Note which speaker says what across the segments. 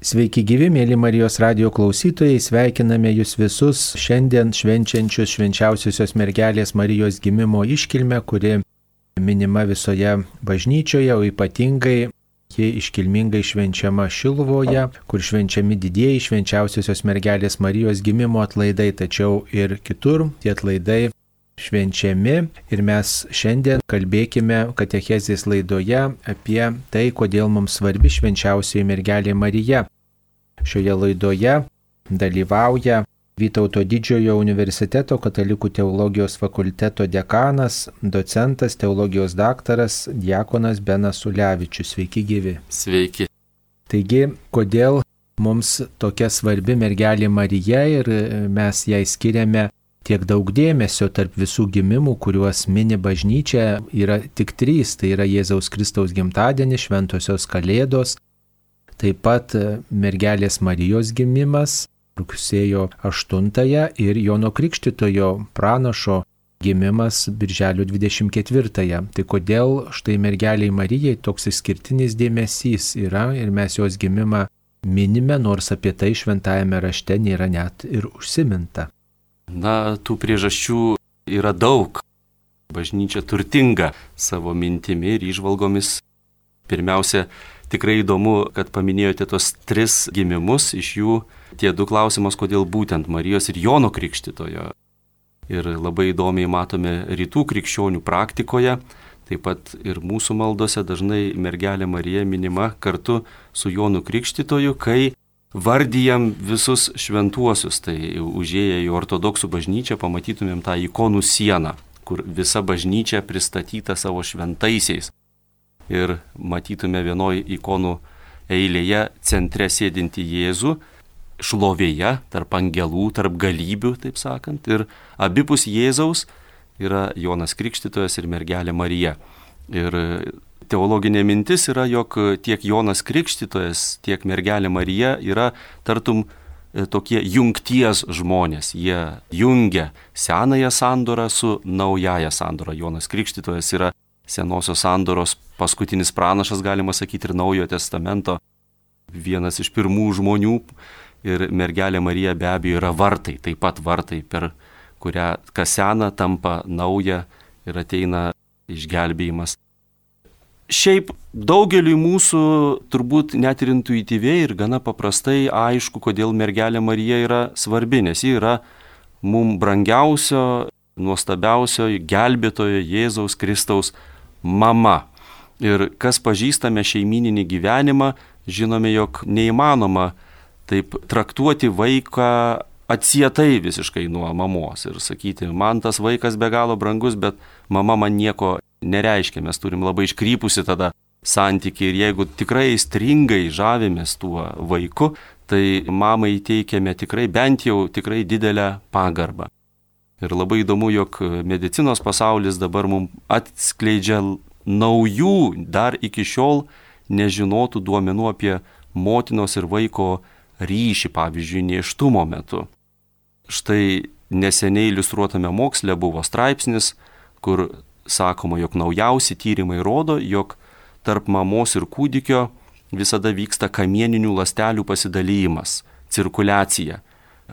Speaker 1: Sveiki gyvi, mėly Marijos radio klausytojai, sveikiname jūs visus šiandien švenčiančius švenčiausiosios mergelės Marijos gimimo iškilmę, kuri minima visoje bažnyčioje, o ypatingai ji iškilmingai švenčiama Šilvoje, kur švenčiami didieji švenčiausiosios mergelės Marijos gimimo atlaidai, tačiau ir kitur tie atlaidai švenčiami ir mes šiandien kalbėkime katechezės laidoje apie tai, kodėl mums svarbi švenčiausiai mergelė Marija. Šioje laidoje dalyvauja Vytauto didžiojo universiteto katalikų teologijos fakulteto dekanas, docentas, teologijos daktaras Diekonas Benas Ulevičius. Sveiki gyvi.
Speaker 2: Sveiki.
Speaker 1: Taigi, kodėl mums tokia svarbi mergelė Marija ir mes jai skiriame tiek daug dėmesio tarp visų gimimų, kuriuos mini bažnyčia, yra tik trys. Tai yra Jėzaus Kristaus gimtadienis, Šventojios Kalėdos, taip pat mergelės Marijos gimimas rugsėjo 8-ąją ir Jono Krikštitojo pranašo gimimas birželio 24-ąją. Tai kodėl štai mergeliai Marijai toks išskirtinis dėmesys yra ir mes jos gimimą minime, nors apie tai šventajame rašte nėra net ir užsiminta.
Speaker 2: Na, tų priežasčių yra daug. Bažnyčia turtinga savo mintimi ir išvalgomis. Pirmiausia, tikrai įdomu, kad paminėjote tos tris gimimus, iš jų tie du klausimus, kodėl būtent Marijos ir Jono Krikštitojo. Ir labai įdomiai matome rytų krikščionių praktikoje, taip pat ir mūsų maldose dažnai mergelė Marija minima kartu su Jonu Krikštitoju, kai vardyjam visus šventuosius, tai užėję į ortodoksų bažnyčią pamatytumėm tą ikonų sieną, kur visa bažnyčia pristatyta savo šventaisiais. Ir matytume vienoj ikonų eilėje centre sėdinti Jėzų, šlovėje, tarp angelų, tarp galybių, taip sakant, ir abipus Jėzaus yra Jonas Krikštytojas ir mergelė Marija. Ir teologinė mintis yra, jog tiek Jonas Krikštytojas, tiek mergelė Marija yra tartum e, tokie jungties žmonės. Jie jungia senąją sandorą su naujaja sandora. Jonas Krikštytojas yra senosios sandoros paskutinis pranašas, galima sakyti, ir naujojo testamento vienas iš pirmų žmonių. Ir mergelė Marija be abejo yra vartai, taip pat vartai, per kurią kas sena tampa nauja ir ateina išgelbėjimas. Šiaip daugeliui mūsų turbūt net ir intuityviai ir gana paprastai aišku, kodėl mergelė Marija yra svarbi, nes ji yra mums brangiausio, nuostabiausio gelbėtojo Jėzaus Kristaus mama. Ir kas pažįstame šeimininį gyvenimą, žinome, jog neįmanoma taip traktuoti vaiką atsietai visiškai nuo mamos ir sakyti, man tas vaikas be galo brangus, bet mama man nieko nereiškia, mes turim labai iškrypusi tada santykiai ir jeigu tikrai stringai žavimės tuo vaiku, tai mamai teikiame tikrai bent jau tikrai didelę pagarbą. Ir labai įdomu, jog medicinos pasaulis dabar mums atskleidžia naujų, dar iki šiol nežinotų duomenų apie motinos ir vaiko ryšį, pavyzdžiui, neštumo metu. Štai neseniai iliustruotame moksle buvo straipsnis, kur sakoma, jog naujausi tyrimai rodo, jog tarp mamos ir kūdikio visada vyksta kamieninių lastelių pasidalymas, cirkuliacija.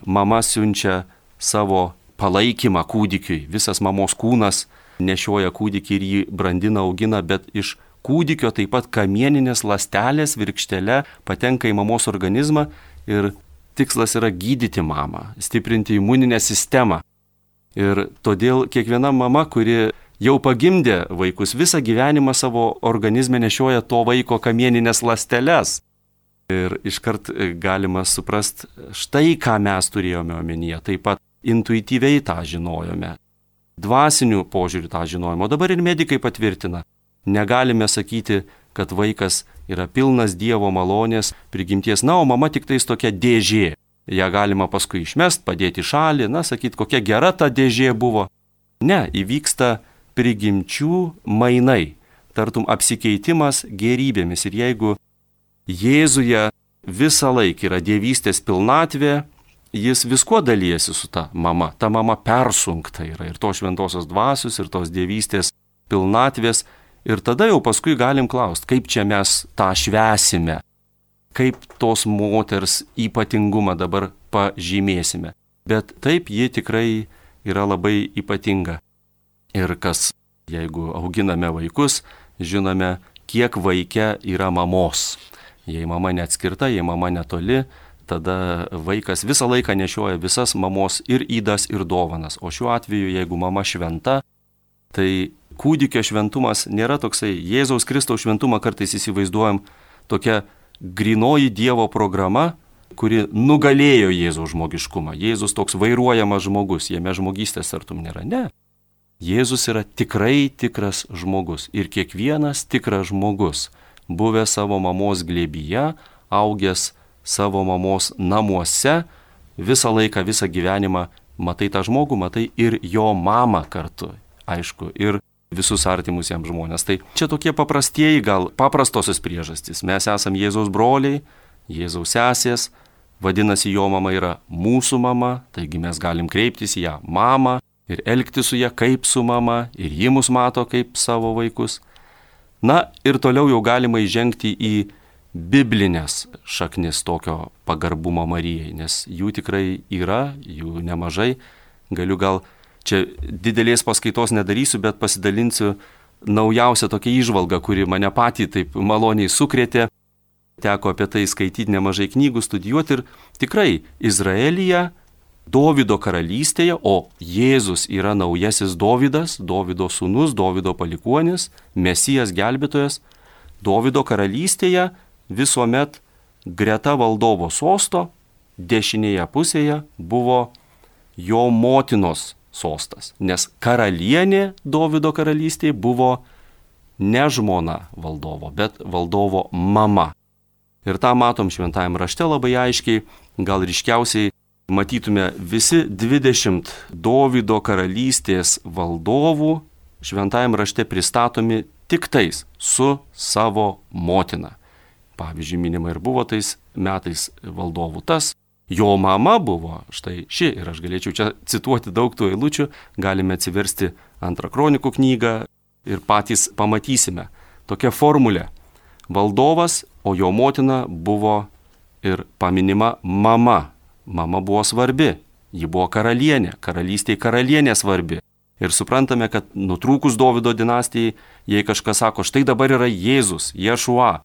Speaker 2: Mama siunčia savo palaikymą kūdikiui, visas mamos kūnas nešioja kūdikį ir jį brandina, augina, bet iš kūdikio taip pat kamieninės lastelės virkštelė patenka į mamos organizmą ir tikslas yra gydyti mamą, stiprinti imuninę sistemą. Ir todėl kiekviena mama, kuri jau pagimdė vaikus, visą gyvenimą savo organizme nešioja to vaiko kamieninės lasteles. Ir iškart e, galima suprasti štai, ką mes turėjome omenyje. Taip pat intuityviai tą žinojome. Dvasinių požiūrių tą žinojome. O dabar ir medikai patvirtina. Negalime sakyti, kad vaikas yra pilnas Dievo malonės, prigimties, na, o mama tik tais tokia dėžė. Ja galima paskui išmest, padėti šalį, na, sakyti, kokia gera ta dėžė buvo. Ne, įvyksta prigimčių mainai, tartum apsikeitimas gerybėmis. Ir jeigu Jėzuje visą laiką yra dievystės pilnatvė, jis viskuo dalyjasi su ta mama. Ta mama persunkta yra ir to šventosios dvasios, ir tos dievystės pilnatvės. Ir tada jau paskui galim klausti, kaip čia mes tą švesime, kaip tos moters ypatingumą dabar pažymėsime. Bet taip ji tikrai yra labai ypatinga. Ir kas, jeigu auginame vaikus, žinome, kiek vaikė yra mamos. Jei mama neatskirta, jei mama netoli, tada vaikas visą laiką nešioja visas mamos ir įdas, ir dovanas. O šiuo atveju, jeigu mama šventa, tai kūdikio šventumas nėra toksai, Jėzaus Kristaus šventumą kartais įsivaizduojam tokia grinoji Dievo programa, kuri nugalėjo Jėzaus žmogiškumą. Jėzus toks vairuojamas žmogus, jame žmogystės artum nėra. Ne. Jėzus yra tikrai tikras žmogus ir kiekvienas tikras žmogus, buvęs savo mamos glėbyje, augęs savo mamos namuose, visą laiką, visą gyvenimą matai tą žmogų, matai ir jo mamą kartu, aišku, ir visus artimus jam žmonės. Tai čia tokie paprastieji, gal paprastosios priežastys. Mes esame Jėzaus broliai, Jėzaus sesės, vadinasi, jo mama yra mūsų mama, taigi mes galim kreiptis į ją mamą ir elgti su ją kaip su mama, ir ji mus mato kaip savo vaikus. Na ir toliau jau galima įžengti į biblinės šaknis tokio pagarbumo Marijai, nes jų tikrai yra, jų nemažai. Galiu gal čia didelės paskaitos nedarysiu, bet pasidalinsiu naujausią tokią išvalgą, kuri mane patį taip maloniai sukrėtė. Teko apie tai skaityti nemažai knygų, studijuoti ir tikrai Izraelyje, Dovido karalystėje, o Jėzus yra naujasis Dovydas, Dovido sūnus, Dovido palikuonis, Mesijas gelbėtojas, Dovido karalystėje visuomet greta valdovo sosto dešinėje pusėje buvo jo motinos sostas, nes karalienė Dovido karalystėje buvo ne žmona valdovo, bet valdovo mama. Ir tą matom šventajame rašte labai aiškiai, gal ryškiausiai matytume visi 20 Dovido karalystės valdovų šventajame rašte pristatomi tik tais su savo motina. Pavyzdžiui, minima ir buvo tais metais valdovų tas, Jo mama buvo štai ši ir aš galėčiau čia cituoti daug tų eilučių, galime atsiversti antrą kronikų knygą ir patys pamatysime. Tokia formulė. Valdovas, o jo motina buvo ir paminima mama. Mama buvo svarbi, ji buvo karalienė, karalystėje karalienė svarbi. Ir suprantame, kad nutrūkus Davido dinastijai, jei kažkas sako, štai dabar yra Jėzus, Ješua,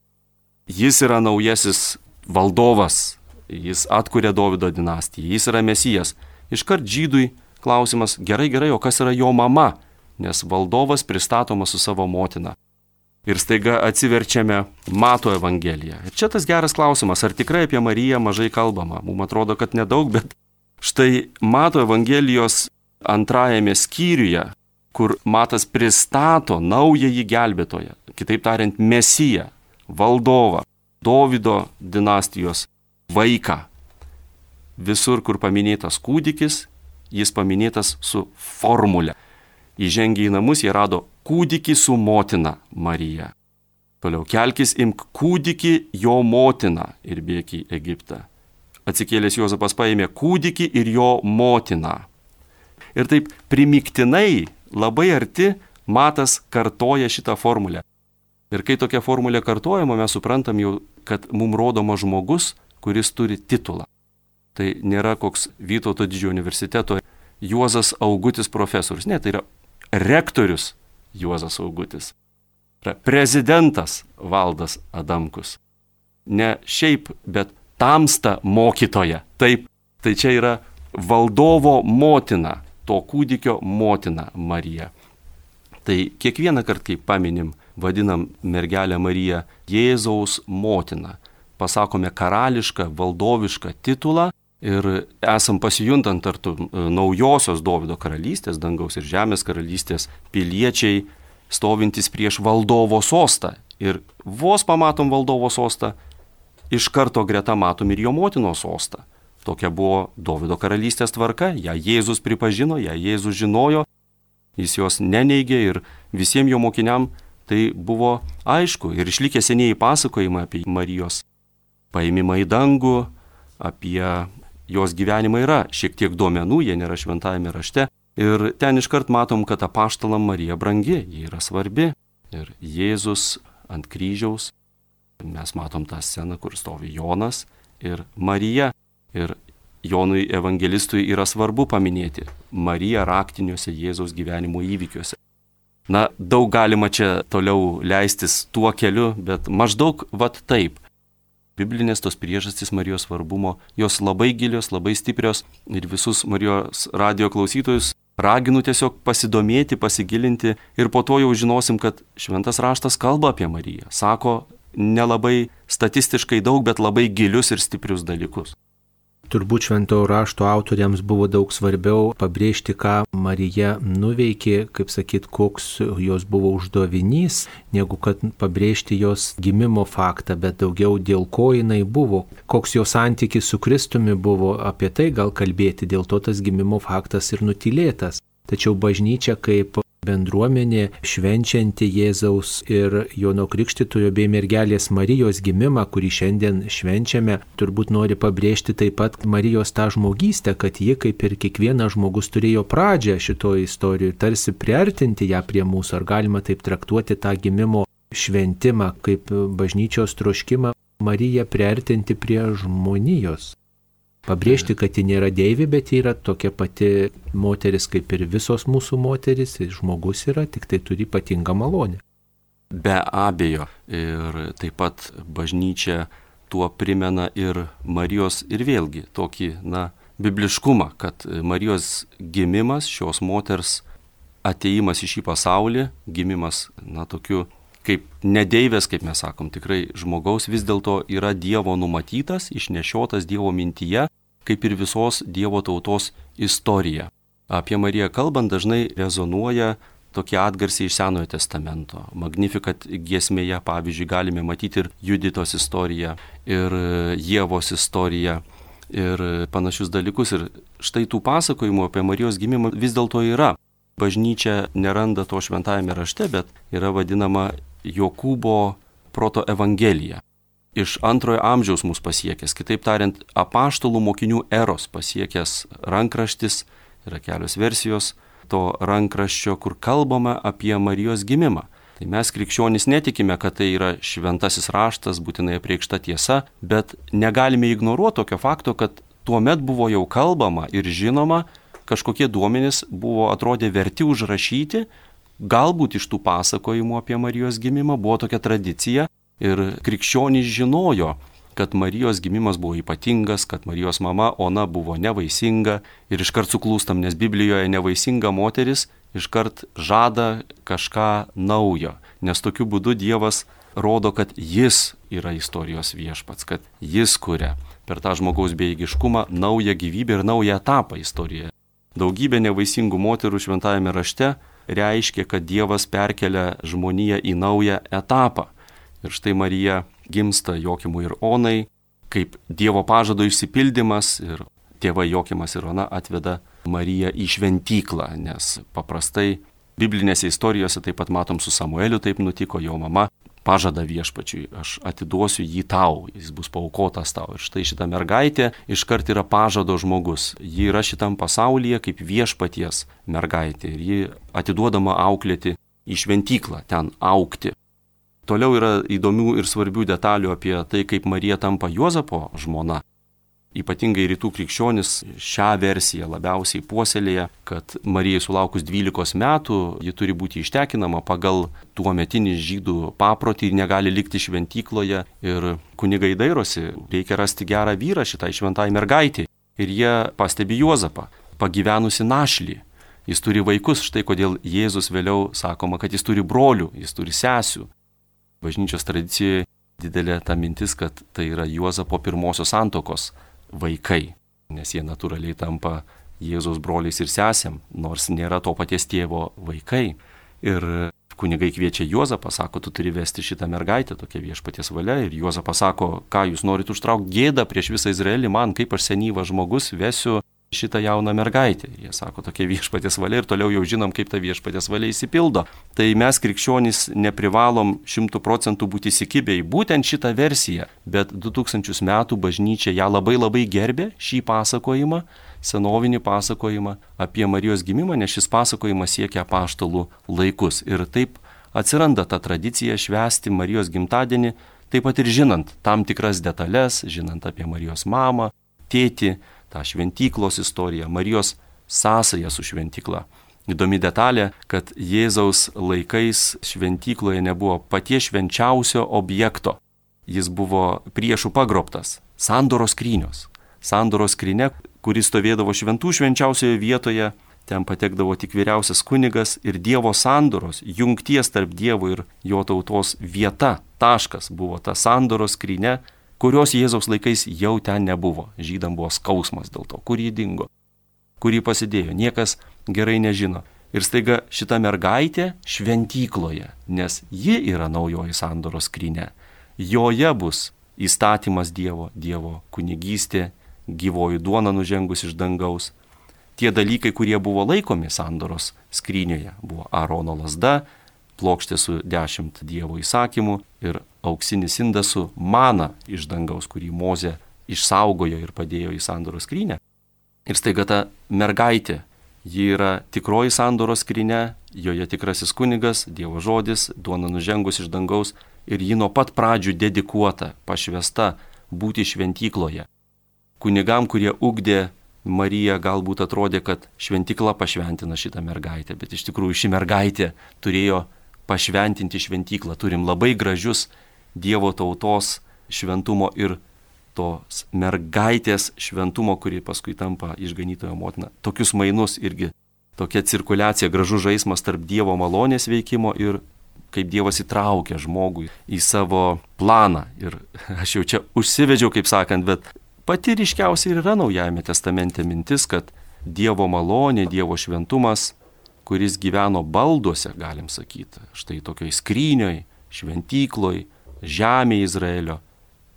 Speaker 2: jis yra naujasis valdovas, jis atkuria Davido dinastiją, jis yra mesijas. Iškart žydui klausimas, gerai, gerai, o kas yra jo mama, nes valdovas pristatomas su savo motina. Ir staiga atsiverčiame Mato Evangeliją. Ir čia tas geras klausimas, ar tikrai apie Mariją mažai kalbama. Mums atrodo, kad nedaug, bet štai Mato Evangelijos antrajame skyriuje, kur Matas pristato naująjį gelbėtoją, kitaip tariant, Mesiją, valdovą, Dovido dinastijos vaiką. Visur, kur paminėtas kūdikis, jis paminėtas su formulė. Įžengę į namus jie rado kūdikį su motina Marija. Toliau kelkis imk kūdikį jo motiną ir bėk į Egiptą. Atsikėlęs Jozapas paėmė kūdikį ir jo motiną. Ir taip primiktinai labai arti Matas kartoja šitą formulę. Ir kai tokia formulė kartojama, mes suprantam jau, kad mums rodoma žmogus, kuris turi titulą. Tai nėra koks Vytauto didžiojo universiteto Juozas Augutis profesorius. Ne, tai yra rektorius Juozas Augutis. Yra prezidentas Valdas Adamkus. Ne šiaip, bet tamsta mokytoja. Taip, tai čia yra valdovo motina, to kūdikio motina Marija. Tai kiekvieną kartą, kai paminim, vadinam mergelę Mariją Jėzaus motina pasakome karališką, valdovišką titulą ir esam pasijuntant tartų e, naujosios Davido karalystės, dangaus ir žemės karalystės piliečiai, stovintys prieš valdovo sostą. Ir vos pamatom valdovo sostą, iš karto greta matom ir jo motinos sostą. Tokia buvo Davido karalystės tvarka, ją Jėzus pripažino, ją Jėzus žinojo, jis jos neneigė ir visiems jo mokiniam tai buvo aišku ir išlikę senieji pasakojimai apie Marijos paėmimą į dangų, apie jos gyvenimą yra šiek tiek duomenų, jie nėra šventajame rašte. Ir ten iškart matom, kad apaštalam Marija brangi, ji yra svarbi. Ir Jėzus ant kryžiaus mes matom tą sceną, kur stovi Jonas ir Marija. Ir Jonui evangelistui yra svarbu paminėti Mariją raktiniuose Jėzaus gyvenimo įvykiuose. Na, daug galima čia toliau leistis tuo keliu, bet maždaug vat taip. Biblinės tos priežastys Marijos svarbumo, jos labai gilios, labai stiprios ir visus Marijos radio klausytojus raginu tiesiog pasidomėti, pasigilinti ir po to jau žinosim, kad šventas raštas kalba apie Mariją. Sako nelabai statistiškai daug, bet labai gilius ir stiprius dalykus.
Speaker 1: Turbūt šventojo rašto autoriams buvo daug svarbiau pabrėžti, ką Marija nuveikė, kaip sakyt, koks jos buvo uždavinys, negu kad pabrėžti jos gimimo faktą, bet daugiau dėl ko jinai buvo, koks jos santykis su Kristumi buvo, apie tai gal kalbėti, dėl to tas gimimo faktas ir nutilėtas. Tačiau bažnyčia kaip bendruomenė švenčianti Jėzaus ir Jono Krikštitojo bei mergelės Marijos gimimą, kurį šiandien švenčiame, turbūt nori pabrėžti taip pat Marijos tą žmogystę, kad ji kaip ir kiekvienas žmogus turėjo pradžią šitoje istorijoje, tarsi priartinti ją prie mūsų, ar galima taip traktuoti tą gimimo šventimą kaip bažnyčios troškimą Mariją priartinti prie žmonijos. Pabrėžti, kad ji nėra deivė, bet ji yra tokia pati moteris kaip ir visos mūsų moteris, žmogus yra, tik tai turi ypatingą malonę.
Speaker 2: Be abejo, ir taip pat bažnyčia tuo primena ir Marijos ir vėlgi tokį, na, bibliškumą, kad Marijos gimimas, šios moters ateimas į šį pasaulį, gimimas, na, tokiu kaip nedeivės, kaip mes sakom, tikrai žmogaus vis dėlto yra Dievo numatytas, išnešiotas Dievo mintyje, kaip ir visos Dievo tautos istorija. Apie Mariją kalbant dažnai rezonuoja tokie atgarsiai iš Senojo testamento. Magnifikat giesmėje, pavyzdžiui, galime matyti ir Juditos istoriją, ir Jėvos istoriją, ir panašius dalykus. Ir štai tų pasakojimų apie Marijos gimimą vis dėlto yra. Bažnyčia neranda to šventajame rašte, bet yra vadinama Jokūbo proto evangelija. Iš antrojo amžiaus mus pasiekęs, kitaip tariant, apaštalų mokinių eros pasiekęs rankraštis, yra kelios versijos to rankraščio, kur kalbama apie Marijos gimimą. Tai mes krikščionys netikime, kad tai yra šventasis raštas, būtinai apreikšta tiesa, bet negalime ignoruoti tokio fakto, kad tuo met buvo jau kalbama ir žinoma, kažkokie duomenys buvo atrodė verti užrašyti, Galbūt iš tų pasakojimų apie Marijos gimimą buvo tokia tradicija ir krikščionys žinojo, kad Marijos gimimas buvo ypatingas, kad Marijos mama Ona buvo nevaisinga ir iškart suklūstam, nes Biblijoje nevaisinga moteris iškart žada kažką naujo, nes tokiu būdu Dievas rodo, kad Jis yra istorijos viešpats, kad Jis kuria per tą žmogaus beigiškumą naują gyvybę ir naują etapą istorijoje. Daugybė nevaisingų moterų šventajame rašte reiškia, kad Dievas perkelia žmoniją į naują etapą. Ir štai Marija gimsta Jokimui ir Onai, kaip Dievo pažado išsipildymas ir tėvai Jokimas ir Ona atveda Mariją į šventyklą, nes paprastai biblinėse istorijose taip pat matom su Samueliu taip nutiko, jo mama pažada viešpačiui, aš atiduosiu jį tau, jis bus paukotas tau. Ir štai šita mergaitė iškart yra pažado žmogus. Ji yra šitam pasaulyje kaip viešpaties mergaitė ir ji atiduodama auklėti į šventyklą, ten aukti. Toliau yra įdomių ir svarbių detalių apie tai, kaip Marija tampa Juozapo žmona. Ypatingai rytų krikščionis šią versiją labiausiai puoselėja, kad Marijai sulaukus 12 metų ji turi būti ištekinama pagal tuo metinį žydų paprotį ir negali likti šventykloje ir kunigai dairosi, reikia rasti gerą vyrą šitai šventai mergaitį. Ir jie pastebi Juozapą, pagyvenusi našlį. Jis turi vaikus, štai kodėl Jėzus vėliau sakoma, kad jis turi brolių, jis turi sesių. Bažnyčios tradicijoje didelė ta mintis, kad tai yra Juozapo pirmosios santokos vaikai, nes jie natūraliai tampa Jėzaus broliais ir sesėm, nors nėra to paties tėvo vaikai. Ir kunigai kviečia Juozapą, sako, tu turi vesti šitą mergaitę, tokia viešpaties valia. Ir Juozapas sako, ką jūs norite užtraukti gėdą prieš visą Izraelį, man kaip aš senyvas žmogus vesiu šitą jauną mergaitę. Jie sako, tokia viešpatės valia ir toliau jau žinom, kaip ta viešpatės valia įsipildo. Tai mes krikščionys neprivalom šimtų procentų būti įsikibę į būtent šitą versiją, bet 2000 metų bažnyčia ją labai labai gerbė šį pasakojimą, senovinį pasakojimą apie Marijos gimimą, nes šis pasakojimas siekia paštalų laikus. Ir taip atsiranda ta tradicija švęsti Marijos gimtadienį taip pat ir žinant tam tikras detalės, žinant apie Marijos mamą, tėtį, tą šventyklos istoriją, Marijos sąsają su šventykla. Įdomi detalė, kad Jėzaus laikais šventykloje nebuvo paties švenčiausio objekto. Jis buvo priešų pagrobtas - sandoros skrynios. Sandoros skrinė, kuris stovėdavo šventų švenčiausioje vietoje, ten patekdavo tik vyriausias kunigas ir Dievo sandoros, jungties tarp Dievo ir jo tautos vieta, taškas buvo ta sandoros skrinė, kurios Jėzaus laikais jau ten nebuvo. Žydam buvo skausmas dėl to, kur jį dingo, kur jį pasidėjo, niekas gerai nežino. Ir staiga šita mergaitė šventykloje, nes ji yra naujoji sandoros skrinė. Joje bus įstatymas Dievo, Dievo kunigystė, gyvoji duona nužengus iš dangaus. Tie dalykai, kurie buvo laikomi sandoros skrynioje, buvo Arono lasda, plokštė su dešimt Dievo įsakymų ir auksinis indas su mana iš dangaus, kurį Moze išsaugojo ir padėjo į sandoros skrynę. Ir staiga ta mergaitė, ji yra tikroji sandoros skrynė, joje tikrasis kunigas, Dievo žodis, duona nužengus iš dangaus ir ji nuo pat pradžių dedikuota, pašvesta būti šventykloje. Kunigam, kurie ugdė Marija galbūt atrodė, kad šventikla pašventina šitą mergaitę, bet iš tikrųjų ši mergaitė turėjo pašventinti šventyklą. Turim labai gražius Dievo tautos šventumo ir tos mergaitės šventumo, kuri paskui tampa išganytojo motina. Tokius mainus irgi tokia cirkuliacija, gražus žaidimas tarp Dievo malonės veikimo ir kaip Dievas įtraukia žmogui į savo planą. Ir aš jau čia užsivedžiau, kaip sakant, bet pati ryškiausia ir yra Naujajame testamente mintis, kad Dievo malonė, Dievo šventumas kuris gyveno balduose, galim sakyti, štai tokioj skrynioj, šventykloj, žemė Izraelio,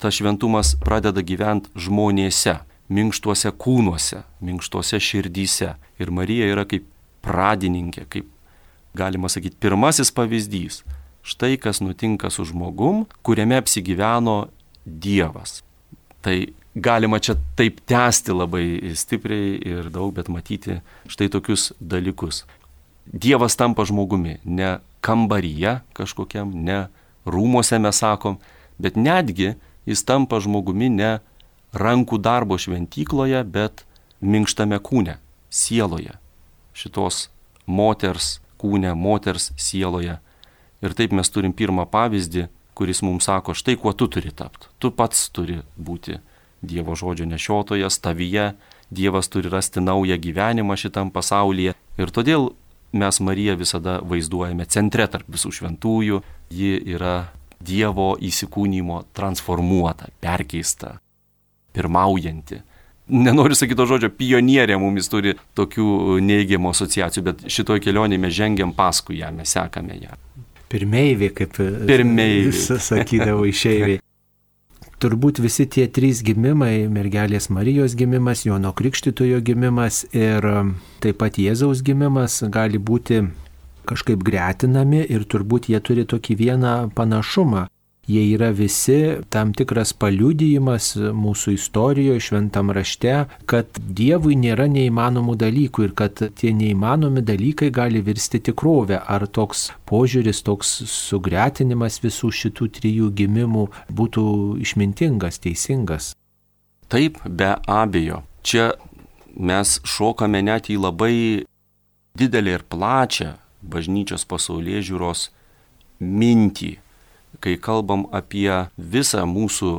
Speaker 2: tas šventumas pradeda gyventi žmonėse, minkštuose kūnuose, minkštuose širdyse. Ir Marija yra kaip pradininkė, kaip galima sakyti, pirmasis pavyzdys. Štai kas nutinka su žmogum, kuriame apsigyveno Dievas. Tai galima čia taip tęsti labai stipriai ir daug, bet matyti štai tokius dalykus. Dievas tampa žmogumi, ne kambaryje kažkokiam, ne rūmose mes sakom, bet netgi jis tampa žmogumi ne rankų darbo šventykloje, bet minkštame kūne, sieloje. Šitos moters kūne, moters sieloje. Ir taip mes turim pirmą pavyzdį, kuris mums sako, štai kuo tu turi tapti. Tu pats turi būti Dievo žodžio nešiotojas, tavyje, Dievas turi rasti naują gyvenimą šitam pasaulyje. Ir todėl mes Mariją visada vaizduojame centre tarp visų šventųjų, ji yra Dievo įsikūnymo transformuota, perkeista, pirmaujanti. Nenoriu sakyti to žodžio, pionierė mumis turi tokių neigiamų asociacijų, bet šitoj kelionėje mes žengiam paskui ją, mes sekame ją.
Speaker 1: Pirmeiviai, kaip
Speaker 2: Pirmeiviai.
Speaker 1: sakydavo išeiviai. Turbūt visi tie trys gimimai - mergelės Marijos gimimas, Jono Krikštitojo gimimas ir um, taip pat Jėzaus gimimas - gali būti kažkaip gretinami ir turbūt jie turi tokį vieną panašumą. Jie yra visi tam tikras paliudijimas mūsų istorijoje, šventam rašte, kad Dievui nėra neįmanomų dalykų ir kad tie neįmanomi dalykai gali virsti tikrovę. Ar toks požiūris, toks sugretinimas visų šitų trijų gimimų būtų išmintingas, teisingas?
Speaker 2: Taip, be abejo. Čia mes šokame net į labai didelį ir plačią bažnyčios pasaulyje žiūros mintį kai kalbam apie visą mūsų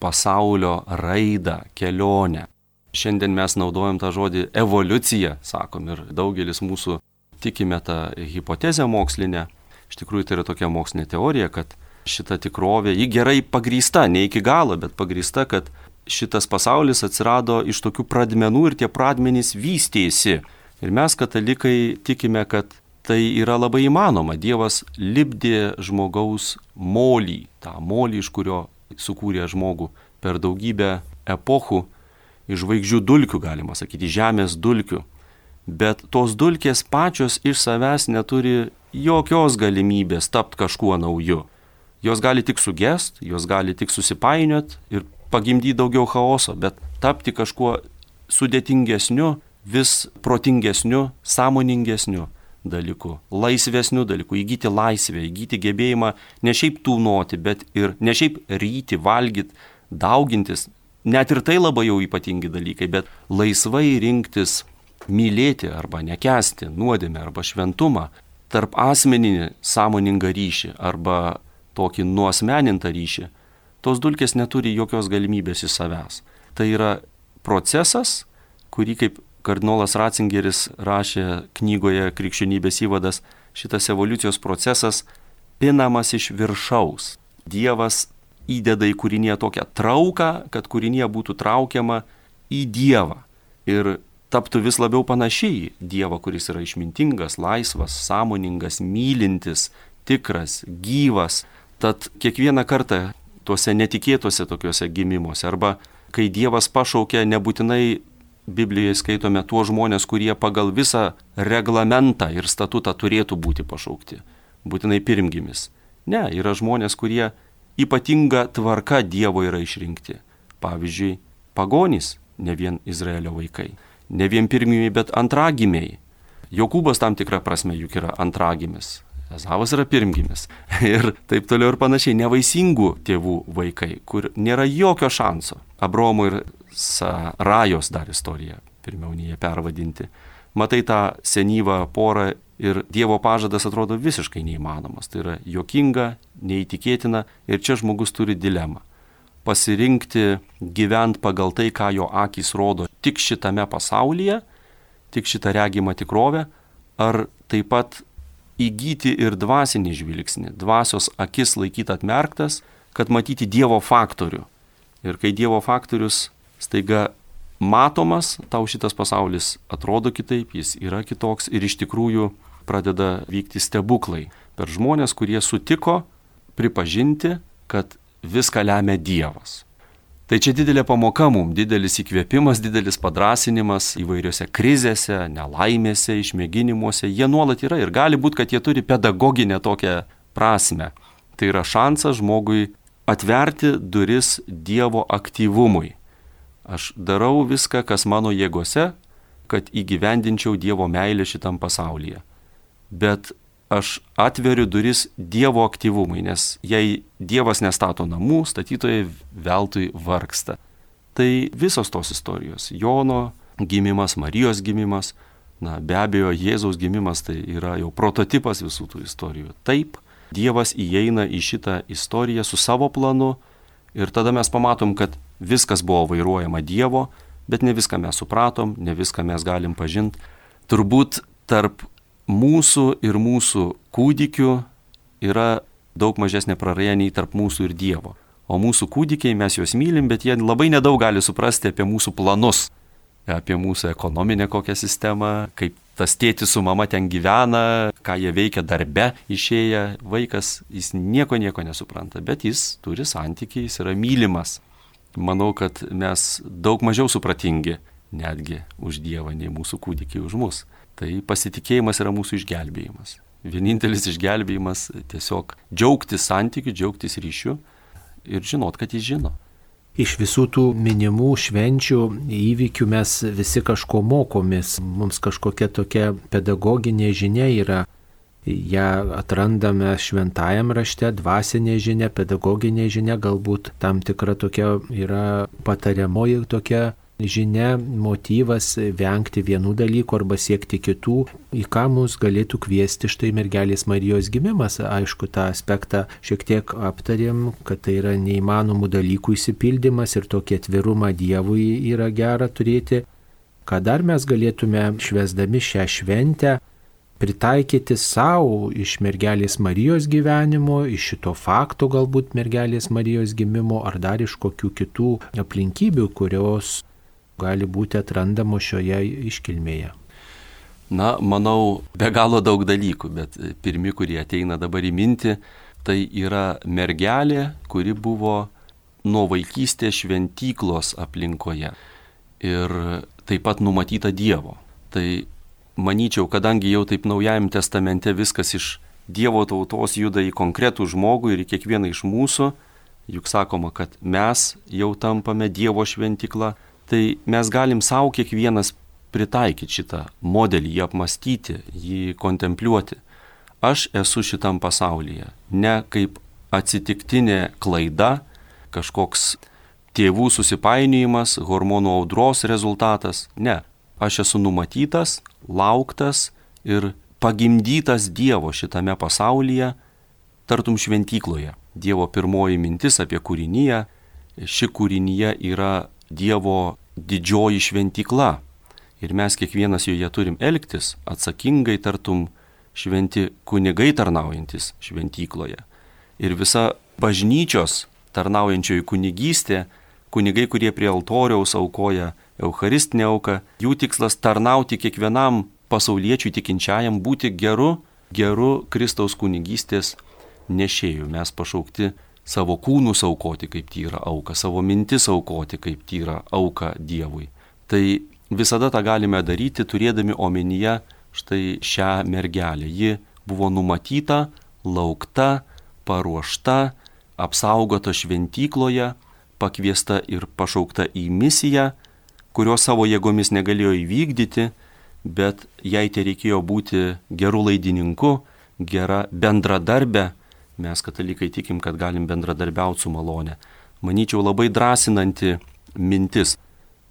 Speaker 2: pasaulio raidą, kelionę. Šiandien mes naudojam tą žodį evoliucija, sakom, ir daugelis mūsų tikime tą hipotezę mokslinę. Iš tikrųjų tai yra tokia mokslinė teorija, kad šita tikrovė, ji gerai pagrįsta, ne iki galo, bet pagrįsta, kad šitas pasaulis atsirado iš tokių pradmenų ir tie pradmenys vystėsi. Ir mes katalikai tikime, kad tai yra labai įmanoma. Dievas lipdė žmogaus molį, tą molį, iš kurio sukūrė žmogų per daugybę epochų, iš žvaigždžių dulkių, galima sakyti, žemės dulkių. Bet tos dulkės pačios iš savęs neturi jokios galimybės tapti kažkuo nauju. Jos gali tik sugest, jos gali tik susipainiot ir pagimdyti daugiau chaoso, bet tapti kažkuo sudėtingesniu, vis protingesniu, sąmoningesniu dalyku, laisvesniu dalyku, įgyti laisvę, įgyti gebėjimą ne šiaip tūnoti, bet ir ne šiaip ryti, valgyti, daugintis, net ir tai labai jau ypatingi dalykai, bet laisvai rinktis mylėti arba nekesti nuodėmę arba šventumą, tarp asmeninį sąmoningą ryšį arba tokį nuosmenintą ryšį, tos dulkės neturi jokios galimybės į savęs. Tai yra procesas, kurį kaip kardinolas Ratzingeris rašė knygoje Krikščionybės įvadas, šitas evoliucijos procesas pinamas iš viršaus. Dievas įdeda į kūrinėje tokią trauką, kad kūrinėje būtų traukiama į Dievą. Ir taptų vis labiau panašiai į Dievą, kuris yra išmintingas, laisvas, sąmoningas, mylintis, tikras, gyvas. Tad kiekvieną kartą tuose netikėtuose tokiuose gimimuose arba kai Dievas pašaukia, nebūtinai Biblijoje skaitome tuos žmonės, kurie pagal visą reglamentą ir statutą turėtų būti pašaukti. Būtinai pirmgimis. Ne, yra žmonės, kurie ypatinga tvarka Dievo yra išrinkti. Pavyzdžiui, pagonys, ne vien Izraelio vaikai ne vien pirmieji, bet antragimiai. Jokūbas tam tikrą prasme juk yra antragimis. Ezavas yra pirmgimis. Ir taip toliau ir panašiai. Nevaisingų tėvų vaikai, kur nėra jokio šanso. Abromo ir Sarajos dar istorija, pirmiau nei jie pervadinti. Matai tą senyvą porą ir Dievo pažadas atrodo visiškai neįmanomas. Tai yra jokinga, neįtikėtina ir čia žmogus turi dilemą pasirinkti gyventi pagal tai, ką jo akis rodo tik šitame pasaulyje, tik šitą regimą tikrovę, ar taip pat įgyti ir dvasinį žvilgsnį, dvasios akis laikyti atmerktas, kad matyti Dievo faktorių. Ir kai Dievo faktorius staiga matomas, tau šitas pasaulis atrodo kitaip, jis yra kitoks ir iš tikrųjų pradeda vykti stebuklai per žmonės, kurie sutiko pripažinti, kad viską lemia Dievas. Tai čia didelė pamoka mums, didelis įkvėpimas, didelis padrasinimas įvairiose krizėse, nelaimėse, išmėginimuose. Jie nuolat yra ir gali būti, kad jie turi pedagoginę tokią prasme. Tai yra šansas žmogui atverti duris Dievo aktyvumui. Aš darau viską, kas mano jėgose, kad įgyvendinčiau Dievo meilę šitam pasaulyje. Bet aš atveriu duris Dievo aktyvumui, nes jei Dievas nestato namų, statytojai veltui vargsta. Tai visos tos istorijos - Jono gimimas, Marijos gimimas, na be abejo Jėzaus gimimas tai yra jau prototipas visų tų istorijų. Taip, Dievas įeina į šitą istoriją su savo planu ir tada mes pamatom, kad viskas buvo vairuojama Dievo, bet ne viską mes supratom, ne viską mes galim pažinti. Turbūt tarp mūsų ir mūsų kūdikių yra daug mažesnė praraja nei tarp mūsų ir Dievo. O mūsų kūdikiai mes juos mylim, bet jie labai nedaug gali suprasti apie mūsų planus, apie mūsų ekonominę kokią sistemą, kaip tas tėtis su mama ten gyvena, ką jie veikia darbe išėję. Vaikas, jis nieko nieko nesupranta, bet jis turi santykiai, jis yra mylimas. Manau, kad mes daug mažiau supratingi netgi už Dievą nei mūsų kūdikiai už mus. Tai pasitikėjimas yra mūsų išgelbėjimas. Vienintelis išgelbėjimas tiesiog džiaugtis santykiu, džiaugtis ryšiu ir žinot, kad jis žino.
Speaker 1: Iš visų tų minimų švenčių įvykių mes visi kažko mokomės. Mums kažkokia tokia pedagoginė žinia yra. Ja atrandame šventajam rašte, dvasinė žinia, pedagoginė žinia, galbūt tam tikra tokia yra patariamoji tokia žinia, motyvas vengti vienų dalykų arba siekti kitų, į ką mus galėtų kviesti štai mergelės Marijos gimimas. Aišku, tą aspektą šiek tiek aptarėm, kad tai yra neįmanomų dalykų įsipildymas ir tokį atvirumą Dievui yra gera turėti. Ką dar mes galėtume švesdami šią šventę pritaikyti savo iš mergelės Marijos gyvenimo, iš šito fakto galbūt mergelės Marijos gimimo ar dar iš kokių kitų aplinkybių, kurios gali būti atrandamo šioje iškilmėje?
Speaker 2: Na, manau, be galo daug dalykų, bet pirmi, kurie ateina dabar į mintį, tai yra mergelė, kuri buvo nuo vaikystės šventyklos aplinkoje ir taip pat numatyta Dievo. Tai manyčiau, kadangi jau taip Naujajame testamente viskas iš Dievo tautos juda į konkretų žmogų ir į kiekvieną iš mūsų, juk sakoma, kad mes jau tampame Dievo šventykla, tai mes galim savo kiekvienas pritaikyti šitą modelį, jį apmastyti, jį kontempliuoti. Aš esu šitam pasaulyje, ne kaip atsitiktinė klaida, kažkoks tėvų susipainiojimas, hormonų audros rezultatas. Ne, aš esu numatytas, lauktas ir pagimdytas Dievo šitame pasaulyje, tartum šventykloje. Dievo pirmoji mintis apie kūrinyje, ši kūrinyje yra Dievo didžioji šventykla, ir mes kiekvienas joje turim elgtis atsakingai tartum šventi kunigai tarnaujantis šventykloje. Ir visa bažnyčios tarnaujančioji kunigystė, kunigai, kurie prie altoriaus aukoja Eucharistinę auką, jų tikslas tarnauti kiekvienam pasauliečiui tikinčiajam, būti geru, geru Kristaus kunigystės nešėjų. Mes pašaukti savo kūnus aukoti kaip tyra auka, savo mintis aukoti kaip tyra auka Dievui. Tai visada tą galime daryti turėdami omenyje štai šią mergelę. Ji buvo numatyta, laukta, paruošta, apsaugota šventykloje, pakviesta ir pašaukta į misiją, kurios savo jėgomis negalėjo įvykdyti, bet jai tai reikėjo būti gerų laidininku, gera bendradarbė. Mes katalikai tikim, kad galim bendradarbiauti su malone. Manyčiau labai drąsinanti mintis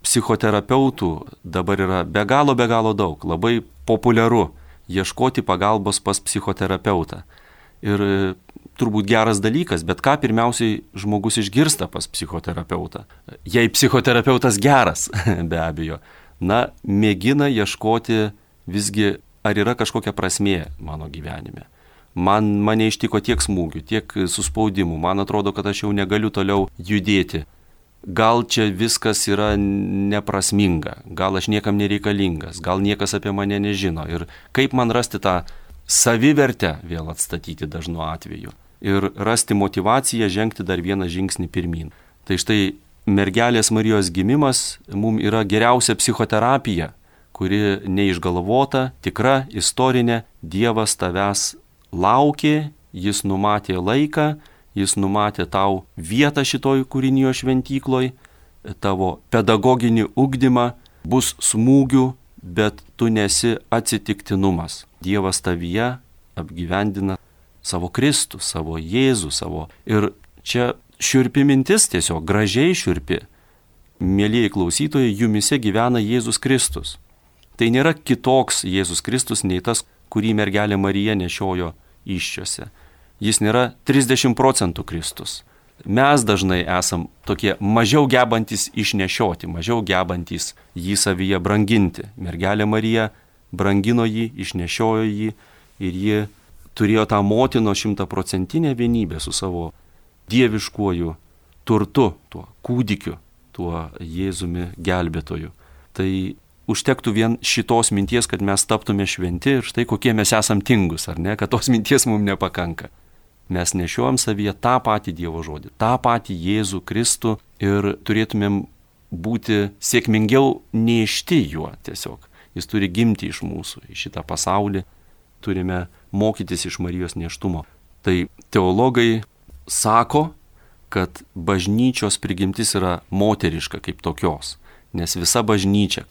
Speaker 2: psichoterapeutų dabar yra be galo, be galo daug. Labai populiaru ieškoti pagalbos pas psichoterapeutą. Ir e, turbūt geras dalykas, bet ką pirmiausiai žmogus išgirsta pas psichoterapeutą. Jei psichoterapeutas geras, be abejo, na, mėgina ieškoti visgi, ar yra kažkokia prasmė mano gyvenime. Man mane ištiko tiek smūgių, tiek suspaudimų, man atrodo, kad aš jau negaliu toliau judėti. Gal čia viskas yra neprasminga, gal aš niekam nereikalingas, gal niekas apie mane nežino. Ir kaip man rasti tą savivertę vėl atstatyti dažnu atveju? Ir rasti motivaciją žengti dar vieną žingsnį pirmin. Tai štai mergelės Marijos gimimas mums yra geriausia psichoterapija, kuri neišgalvota, tikra, istorinė, Dievas tavęs laukė, jis numatė laiką, jis numatė tau vietą šitoj kūrinio šventykloj, tavo pedagoginį ugdymą, bus smūgių, bet tu nesi atsitiktinumas. Dievas tavyje apgyvendina savo Kristų, savo Jėzų, savo. Ir čia šiurpi mintis tiesiog, gražiai šiurpi. Mėlyjei klausytojai, jumise gyvena Jėzus Kristus. Tai nėra kitoks Jėzus Kristus nei tas, kurį mergelė Marija nešiojo iščiose jis nėra 30 procentų Kristus. Mes dažnai esam tokie mažiau gebantis išnešioti, mažiau gebantis jį savyje branginti. Mergelė Marija brangino jį, išnešiojo jį ir ji turėjo tą motino šimtaprocentinę vienybę su savo dieviškuoju turtu, tuo kūdikiu, tuo Jėzumi gelbėtoju. Tai užtektų vien šitos minties, kad mes taptume šventi ir štai kokie mes esam tingus, ar ne, kad tos minties mums nepakanka mes nešiojam savyje tą patį Dievo žodį, tą patį Jėzų Kristų ir turėtumėm būti sėkmingiau neišti juo tiesiog. Jis turi gimti iš mūsų, iš šitą pasaulį, turime mokytis iš Marijos neštumo. Tai teologai sako, kad bažnyčios prigimtis yra moteriška kaip tokios, nes visa bažnyčia,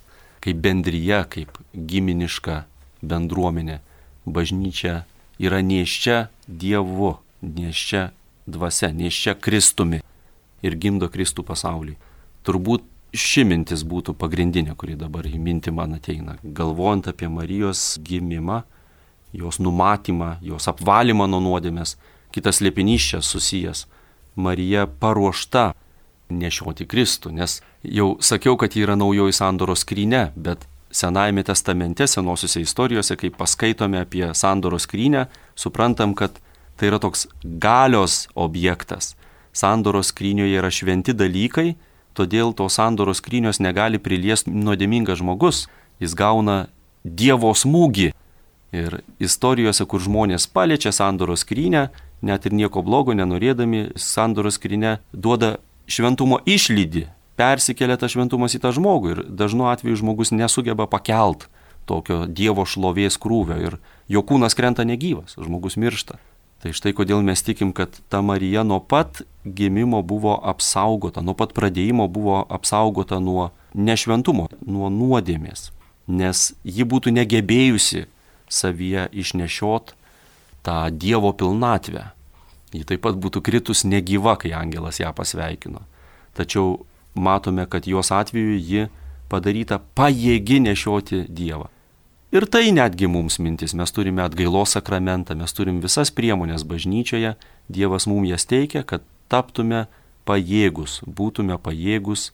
Speaker 2: kaip bendryje, kaip giminiška bendruomenė, bažnyčia yra neščia Dievu, neščia dvasia, neščia Kristumi ir gimdo Kristų pasaulį. Turbūt ši mintis būtų pagrindinė, kuri dabar į mintį man ateina. Galvojant apie Marijos gimimą, jos numatymą, jos apvalymą nuo nuodėmės, kitas liepinys čia susijęs. Marija paruošta nešioti Kristų, nes jau sakiau, kad ji yra naujoji sandoros skryne, bet Senajame testamente, senosiuose istorijose, kai paskaitome apie sandoros skrynę, suprantam, kad tai yra toks galios objektas. Sandoros skrynioje yra šventi dalykai, todėl to sandoros skrynios negali priliesti nuodėmingas žmogus. Jis gauna Dievo smūgį. Ir istorijose, kur žmonės paliečia sandoros skrynę, net ir nieko blogo nenorėdami, sandoros skrynė duoda šventumo išlydį, persikelia tas šventumas į tą žmogų ir dažnu atveju žmogus nesugeba pakelt tokio Dievo šlovės krūvio ir jo kūnas krenta negyvas, žmogus miršta. Tai štai kodėl mes tikim, kad ta Marija nuo pat gimimo buvo apsaugota, nuo pat pradėjimo buvo apsaugota nuo nešventumo, nuo nuodėmės. nes ji būtų negebėjusi savyje išnešiot tą Dievo pilnatvę. Ji taip pat būtų kritus negyva, kai angelas ją pasveikino. Tačiau matome, kad jos atveju ji padaryta pajėgi nešioti Dievą. Ir tai netgi mums mintis, mes turime atgailos sakramentą, mes turim visas priemonės bažnyčioje, Dievas mums jas teikia, kad taptume pajėgus, būtume pajėgus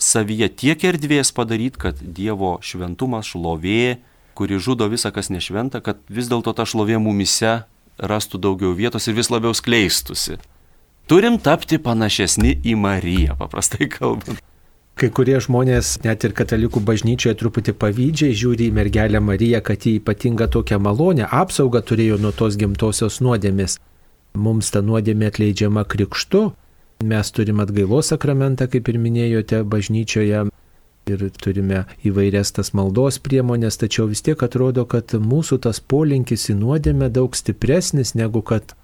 Speaker 2: savyje tiek erdvės padaryti, kad Dievo šventumas, šlovė, kuri žudo visą, kas nešventa, kad vis dėlto ta šlovė mumise rastų daugiau vietos ir vis labiau skleistusi. Turim tapti panašesni į Mariją, paprastai kalbant.
Speaker 1: Kai kurie žmonės, net ir katalikų bažnyčioje, truputį pavydžiai žiūri į mergelę Mariją, kad ji ypatinga tokia malonė, apsauga turėjo nuo tos gimtosios nuodėmės. Mums ta nuodėmė atleidžiama krikštu, mes turime atgailos sakramentą, kaip ir minėjote, bažnyčioje ir turime įvairias tas maldos priemonės, tačiau vis tiek atrodo, kad mūsų tas polinkis į nuodėmę daug stipresnis negu kad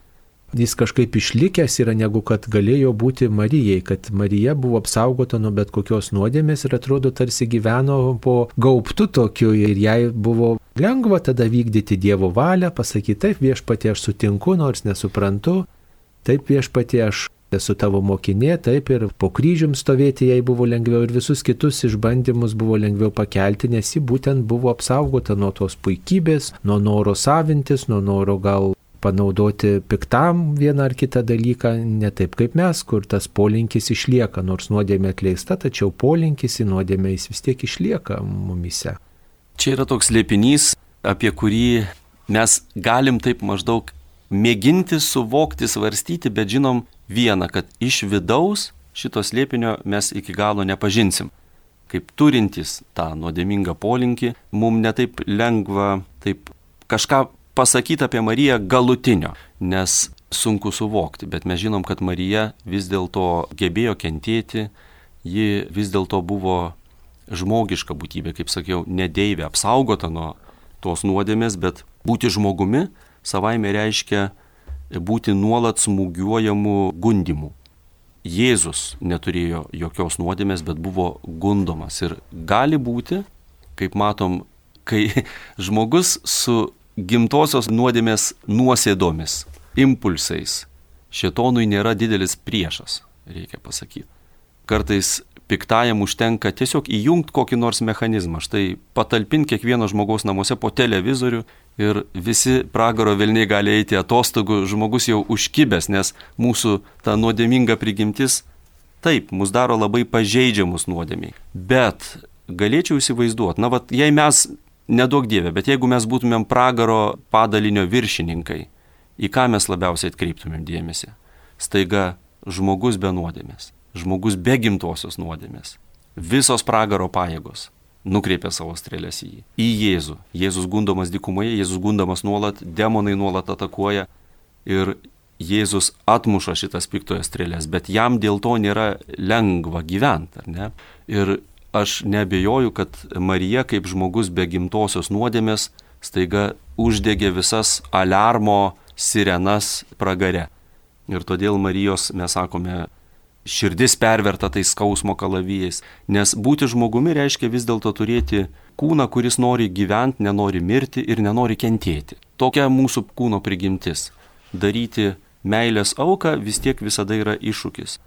Speaker 1: jis kažkaip išlikęs yra negu kad galėjo būti Marijai, kad Marija buvo apsaugota nuo bet kokios nuodėmės ir atrodo tarsi gyveno po gauptu tokiu ir jai buvo lengva tada vykdyti Dievo valią, pasakyti taip viešpatie aš sutinku, nors nesuprantu, taip viešpatie aš esu tavo mokinė, taip ir po kryžium stovėti jai buvo lengviau ir visus kitus išbandymus buvo lengviau pakelti, nes ji būtent buvo apsaugota nuo tos puikybės, nuo noro savintis, nuo noro gal panaudoti piktam vieną ar kitą dalyką, ne taip kaip mes, kur tas polinkis išlieka, nors nuodėmė atleista, tačiau polinkis į nuodėmę jis vis tiek išlieka mumise.
Speaker 2: Čia yra toks liepinys, apie kurį mes galim taip maždaug mėginti suvokti, svarstyti, bet žinom vieną, kad iš vidaus šito slėpinio mes iki galo nepažinsim. Kaip turintys tą nuodėmingą polinkį, mums netaip lengva taip kažką pasakyti apie Mariją galutinio, nes sunku suvokti, bet mes žinom, kad Marija vis dėlto gebėjo kentėti, ji vis dėlto buvo žmogiška būtybė, kaip sakiau, nedeivė, apsaugota nuo tos nuodėmės, bet būti žmogumi savaime reiškia būti nuolat smūgiuojamų gundimų. Jėzus neturėjo jokios nuodėmės, bet buvo gundomas. Ir gali būti, kaip matom, kai žmogus su gimtosios nuodėmės nuosėdomis, impulsais. Šetonui nėra didelis priešas, reikia pasakyti. Kartais piktajam užtenka tiesiog įjungti kokį nors mechanizmą. Štai patalpinti kiekvieno žmogaus namuose po televizorių ir visi pragaro vilniai gali eiti atostogų, žmogus jau užkibęs, nes mūsų ta nuodėminga prigimtis taip, mus daro labai pažeidžiamus nuodėmiai. Bet galėčiau įsivaizduoti, na, vat, jei mes nedaug dievė, bet jeigu mes būtumėm pragaro padalinio viršininkai, į ką mes labiausiai atkreiptumėm dėmesį? Staiga žmogus be nuodėmės, žmogus be gimtosios nuodėmės, visos pragaro pajėgos nukreipia savo strėlės į jį. Į Jėzų. Jėzus gundomas dykumoje, Jėzus gundomas nuolat, demonai nuolat atakuoja ir Jėzus atmuša šitas piktojas strėlės, bet jam dėl to nėra lengva gyventi, ar ne? Ir aš nebejoju, kad Marija kaip žmogus be gimtosios nuodėmės staiga uždegė visas alarmo sirenas pragare. Ir todėl Marijos, mes sakome, širdis perverta tais skausmo kalavijais. Nes būti žmogumi reiškia vis dėlto turėti kūną, kuris nori gyventi, nenori mirti ir nenori kentėti. Tokia mūsų kūno prigimtis. Daryti meilės auką vis tiek visada yra iššūkis.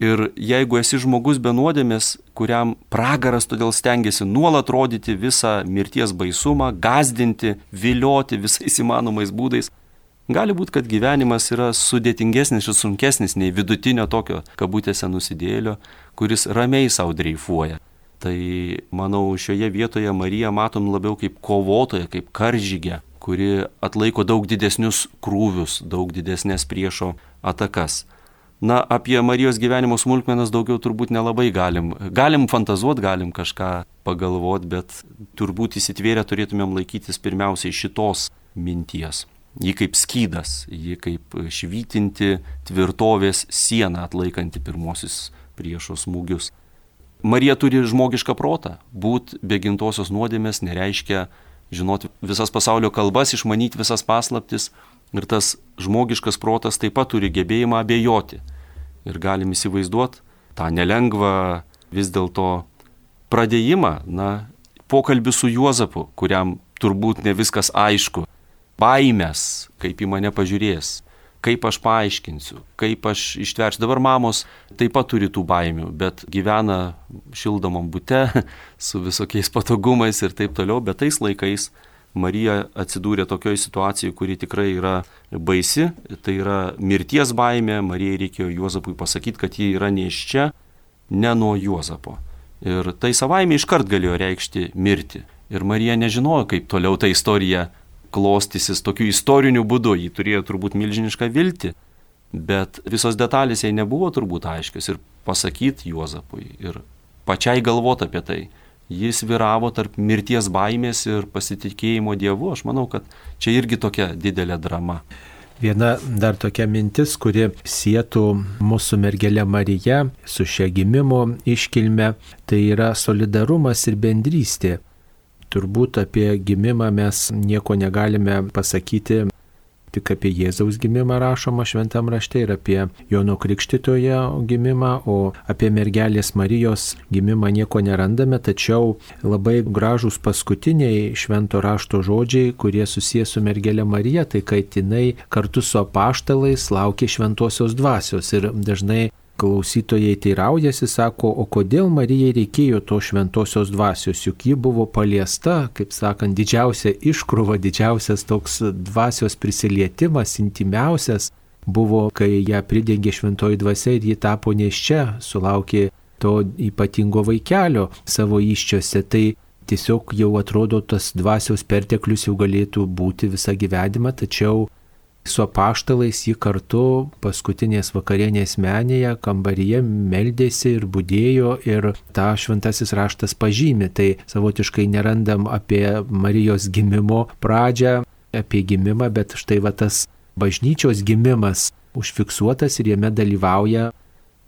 Speaker 2: Ir jeigu esi žmogus be nuodėmės, kuriam pragaras todėl stengiasi nuolat rodyti visą mirties baisumą, gazdinti, vilioti visais įmanomais būdais, gali būti, kad gyvenimas yra sudėtingesnis ir sunkesnis nei vidutinio tokio kabutėse nusidėlio, kuris ramiai savo dreifuoja. Tai manau, šioje vietoje Mariją matom labiau kaip kovotoją, kaip karžygę, kuri atlaiko daug didesnius krūvius, daug didesnės priešo atakas. Na, apie Marijos gyvenimo smulkmenas daugiau turbūt nelabai galim. Galim fantazuot, galim kažką pagalvot, bet turbūt įsitvėrę turėtumėm laikytis pirmiausiai šitos minties. Ji kaip skydas, ji kaip švytinti tvirtovės sieną atlaikanti pirmosius priešo smūgius. Marija turi žmogišką protą. Būt be gimtosios nuodėmės nereiškia žinoti visas pasaulio kalbas, išmanyti visas paslaptis, Ir tas žmogiškas protas taip pat turi gebėjimą abejoti. Ir galim įsivaizduoti tą nelengvą vis dėlto pradėjimą, na, pokalbius su Juozapu, kuriam turbūt ne viskas aišku, baimės, kaip į mane pažiūrės, kaip aš paaiškinsiu, kaip aš ištversiu. Dabar mamos taip pat turi tų baimių, bet gyvena šildomam bute su visokiais patogumais ir taip toliau, bet tais laikais Marija atsidūrė tokioje situacijoje, kuri tikrai yra baisi, tai yra mirties baimė, Marijai reikėjo Juozapui pasakyti, kad ji yra ne iš čia, ne nuo Juozapo. Ir tai savaime iškart galėjo reikšti mirtį. Ir Marija nežinojo, kaip toliau ta istorija klostysis tokiu istoriniu būdu, ji turėjo turbūt milžinišką viltį, bet visos detalės jai nebuvo turbūt aiškios ir pasakyti Juozapui ir pačiai galvoti apie tai jis vyravo tarp mirties baimės ir pasitikėjimo Dievu. Aš manau, kad čia irgi tokia didelė drama.
Speaker 1: Viena dar tokia mintis, kuri sėtų mūsų mergelė Marija su šia gimimo iškilme, tai yra solidarumas ir bendrystė. Turbūt apie gimimą mes nieko negalime pasakyti. Tik apie Jėzaus gimimą rašoma šventam rašte ir apie Jono Krikštitojo gimimą, o apie mergelės Marijos gimimą nieko nerandame, tačiau labai gražūs paskutiniai švento rašto žodžiai, kurie susijęs su mergelė Marija, tai kad jinai kartu su apaštalais laukia šventosios dvasios ir dažnai klausytojai teiraujasi, sako, o kodėl Marijai reikėjo to šventosios dvasios, juk ji buvo paliesta, kaip sakant, didžiausia iškrova, didžiausias toks dvasios prisilietimas, intimiausias buvo, kai ją pridengė šventoji dvasia ir ji tapo neščia, sulaukė to ypatingo vaikelio savo iščiose. Tai tiesiog jau atrodo tas dvasios perteklius jau galėtų būti visą gyvenimą, tačiau su apaštalais jį kartu paskutinės vakarienės menėje kambaryje meldėsi ir būdėjo ir tą šventasis raštas pažymė. Tai savotiškai nerandam apie Marijos gimimo pradžią, apie gimimą, bet štai va tas bažnyčios gimimas užfiksuotas ir jame dalyvauja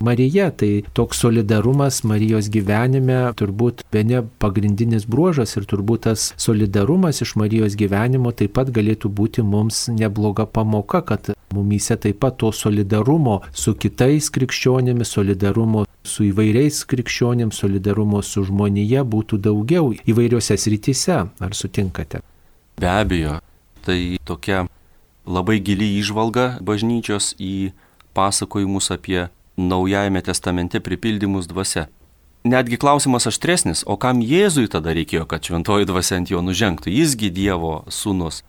Speaker 1: Marija. Tai toks solidarumas Marijos gyvenime turbūt be ne pagrindinis bruožas ir turbūt tas solidarumas iš Marijos gyvenimo taip pat galėtų būti mums nebloga pamoka, kad mumyse taip pat to solidarumo su kitais krikščionėmis, solidarumo su įvairiais krikščionėms, solidarumo su žmonėje būtų daugiau įvairiose srityse. Ar sutinkate?
Speaker 2: Be abejo, tai tokia labai gili išvalga bažnyčios į pasakojimus apie Naujajame testamente pripildymus dvasia. Netgi klausimas aštresnis, o kam Jėzui tada reikėjo, kad šventoji dvasia ant jo nužengtų? Jisgi Dievo sūnus.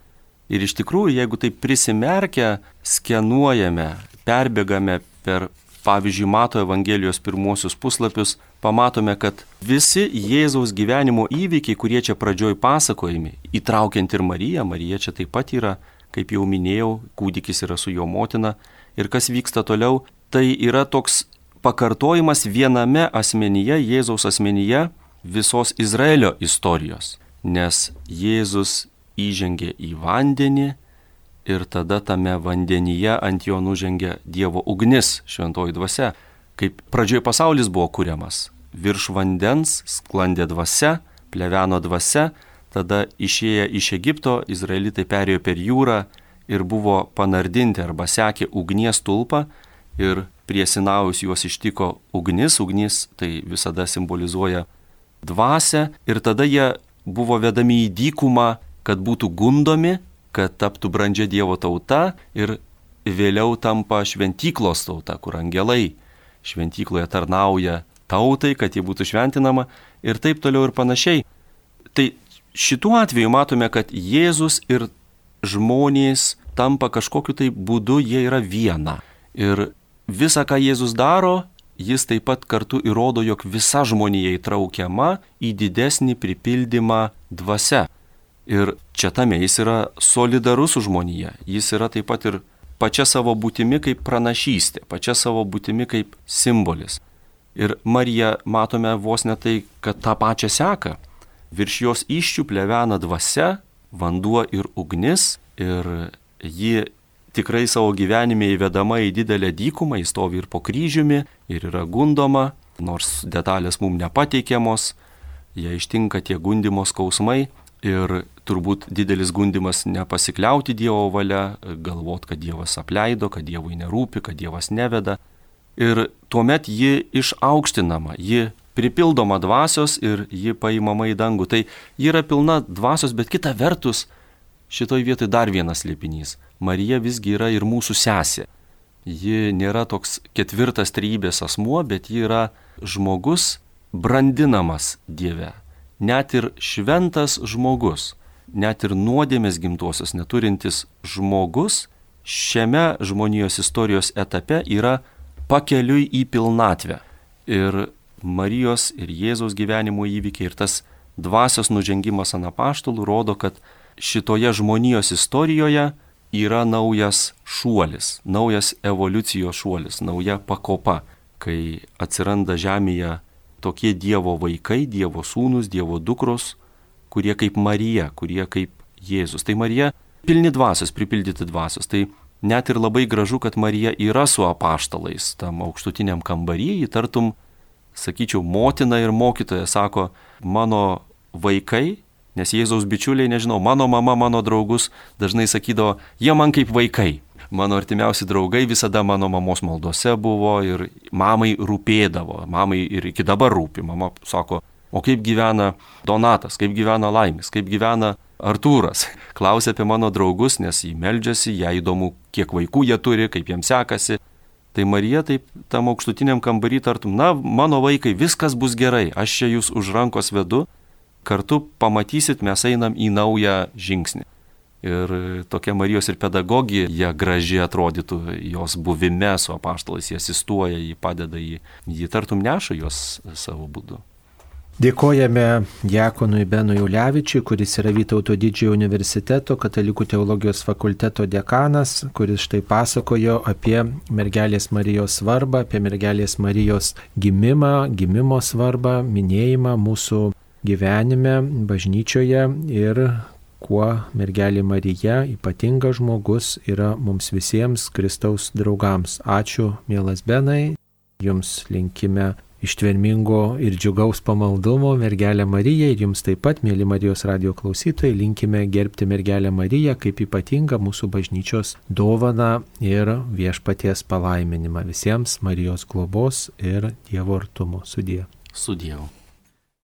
Speaker 2: Ir iš tikrųjų, jeigu taip prisimerkę, skenuojame, perbėgame per, pavyzdžiui, Mato Evangelijos pirmosius puslapius, pamatome, kad visi Jėzaus gyvenimo įvykiai, kurie čia pradžioj pasakojami, įtraukiant ir Mariją, Marija čia taip pat yra, kaip jau minėjau, kūdikis yra su jo motina, ir kas vyksta toliau, tai yra toks pakartojimas viename asmenyje, Jėzaus asmenyje visos Izraelio istorijos. Nes Jėzus įžengė į vandenį ir tada tame vandenyje ant jo nužengė Dievo ugnis, šventoji dvasia. Kaip pradžioje pasaulis buvo kuriamas. Virš vandens sklandė dvasia, pleveno dvasia, tada išėję iš Egipto, izraelitai perėjo per jūrą ir buvo panardinti arba sekė ugnies tulpą ir prie Sinaus juos ištiko ugnis, ugnis tai visada simbolizuoja dvasę ir tada jie buvo vedami į dykumą, kad būtų gundomi, kad taptų brandžia Dievo tauta ir vėliau tampa šventyklos tauta, kur angelai šventykloje tarnauja tautai, kad ji būtų šventinama ir taip toliau ir panašiai. Tai šituo atveju matome, kad Jėzus ir žmonės tampa kažkokiu tai būdu, jie yra viena. Ir visa, ką Jėzus daro, jis taip pat kartu įrodo, jog visa žmonija įtraukiama į didesnį pripildymą dvasia. Ir čia tame jis yra solidarus su žmonija. Jis yra taip pat ir pačia savo būtimi kaip pranašystė, pačia savo būtimi kaip simbolis. Ir Marija matome vos ne tai, kad tą pačią seka. Virš jos iščių plevena dvasia, vanduo ir ugnis ir ji tikrai savo gyvenime įvedama į didelę dykumą, jis stovi ir po kryžiumi, ir yra gundoma, nors detalės mums nepateikiamos, jie ištinka tie gundimo skausmai ir turbūt didelis gundimas nepasikliauti Dievo valia, galvot, kad Dievas apleido, kad Dievui nerūpi, kad Dievas neveda. Ir tuomet ji išaukštinama, ji pripildoma dvasios ir ji paimama į dangų. Tai ji yra pilna dvasios, bet kita vertus, šitoj vietoj dar vienas liepinys. Marija visgi yra ir mūsų sesė. Ji nėra toks ketvirtas trybės asmuo, bet ji yra žmogus brandinamas Dieve. Net ir šventas žmogus, net ir nuodėmės gimtosios neturintis žmogus šiame žmonijos istorijos etape yra pakeliui į pilnatvę. Ir Marijos ir Jėzaus gyvenimo įvykiai ir tas dvasios nužengimas ant apaštalų rodo, kad šitoje žmonijos istorijoje yra naujas šuolis, naujas evoliucijos šuolis, nauja pakopa, kai atsiranda žemėje tokie Dievo vaikai, Dievo sūnus, Dievo dukros, kurie kaip Marija, kurie kaip Jėzus. Tai Marija pilni dvasios, pripildyti dvasios. Tai net ir labai gražu, kad Marija yra su apaštalais tam aukštutiniam kambaryje, tartum sakyčiau, motina ir mokytoja sako, mano vaikai, nes Jėzaus bičiuliai, nežinau, mano mama, mano draugus dažnai sakydavo, jie man kaip vaikai. Mano artimiausi draugai visada mano mamos maldose buvo ir mamai rūpėdavo, mamai ir iki dabar rūpi. Mama sako, o kaip gyvena Donatas, kaip gyvena Laimis, kaip gyvena Artūras. Klausė apie mano draugus, nes jį meldžiasi, jai įdomu, kiek vaikų jie turi, kaip jiems sekasi. Tai Marija taip tam aukštutiniam kambarį tartum, na, mano vaikai, viskas bus gerai, aš čia jūs už rankos vedu, kartu pamatysit, mes einam į naują žingsnį. Ir tokia Marijos ir pedagogija, gražiai atrodytų jos buvime su apaštalais, jie asistuoja, jį padeda, jį, jį tartum neša juos savo būdu.
Speaker 1: Dėkojame Jekonui Benui Ulevičiui, kuris yra Vytauto didžiojo universiteto katalikų teologijos fakulteto dekanas, kuris štai pasakojo apie mergelės Marijos svarbą, apie mergelės Marijos gimimą, gimimo svarbą, minėjimą mūsų gyvenime, bažnyčioje ir kuo mergelė Marija, ypatingas žmogus, yra mums visiems Kristaus draugams. Ačiū, mielas Benai, jums linkime ištvermingo ir džiugaus pamaldumo mergelę Mariją ir jums taip pat, mėly Marijos radio klausytojai, linkime gerbti mergelę Mariją kaip ypatingą mūsų bažnyčios dovaną ir viešpaties palaiminimą visiems Marijos globos ir Dievo artumo sudė.
Speaker 2: Sudėjau.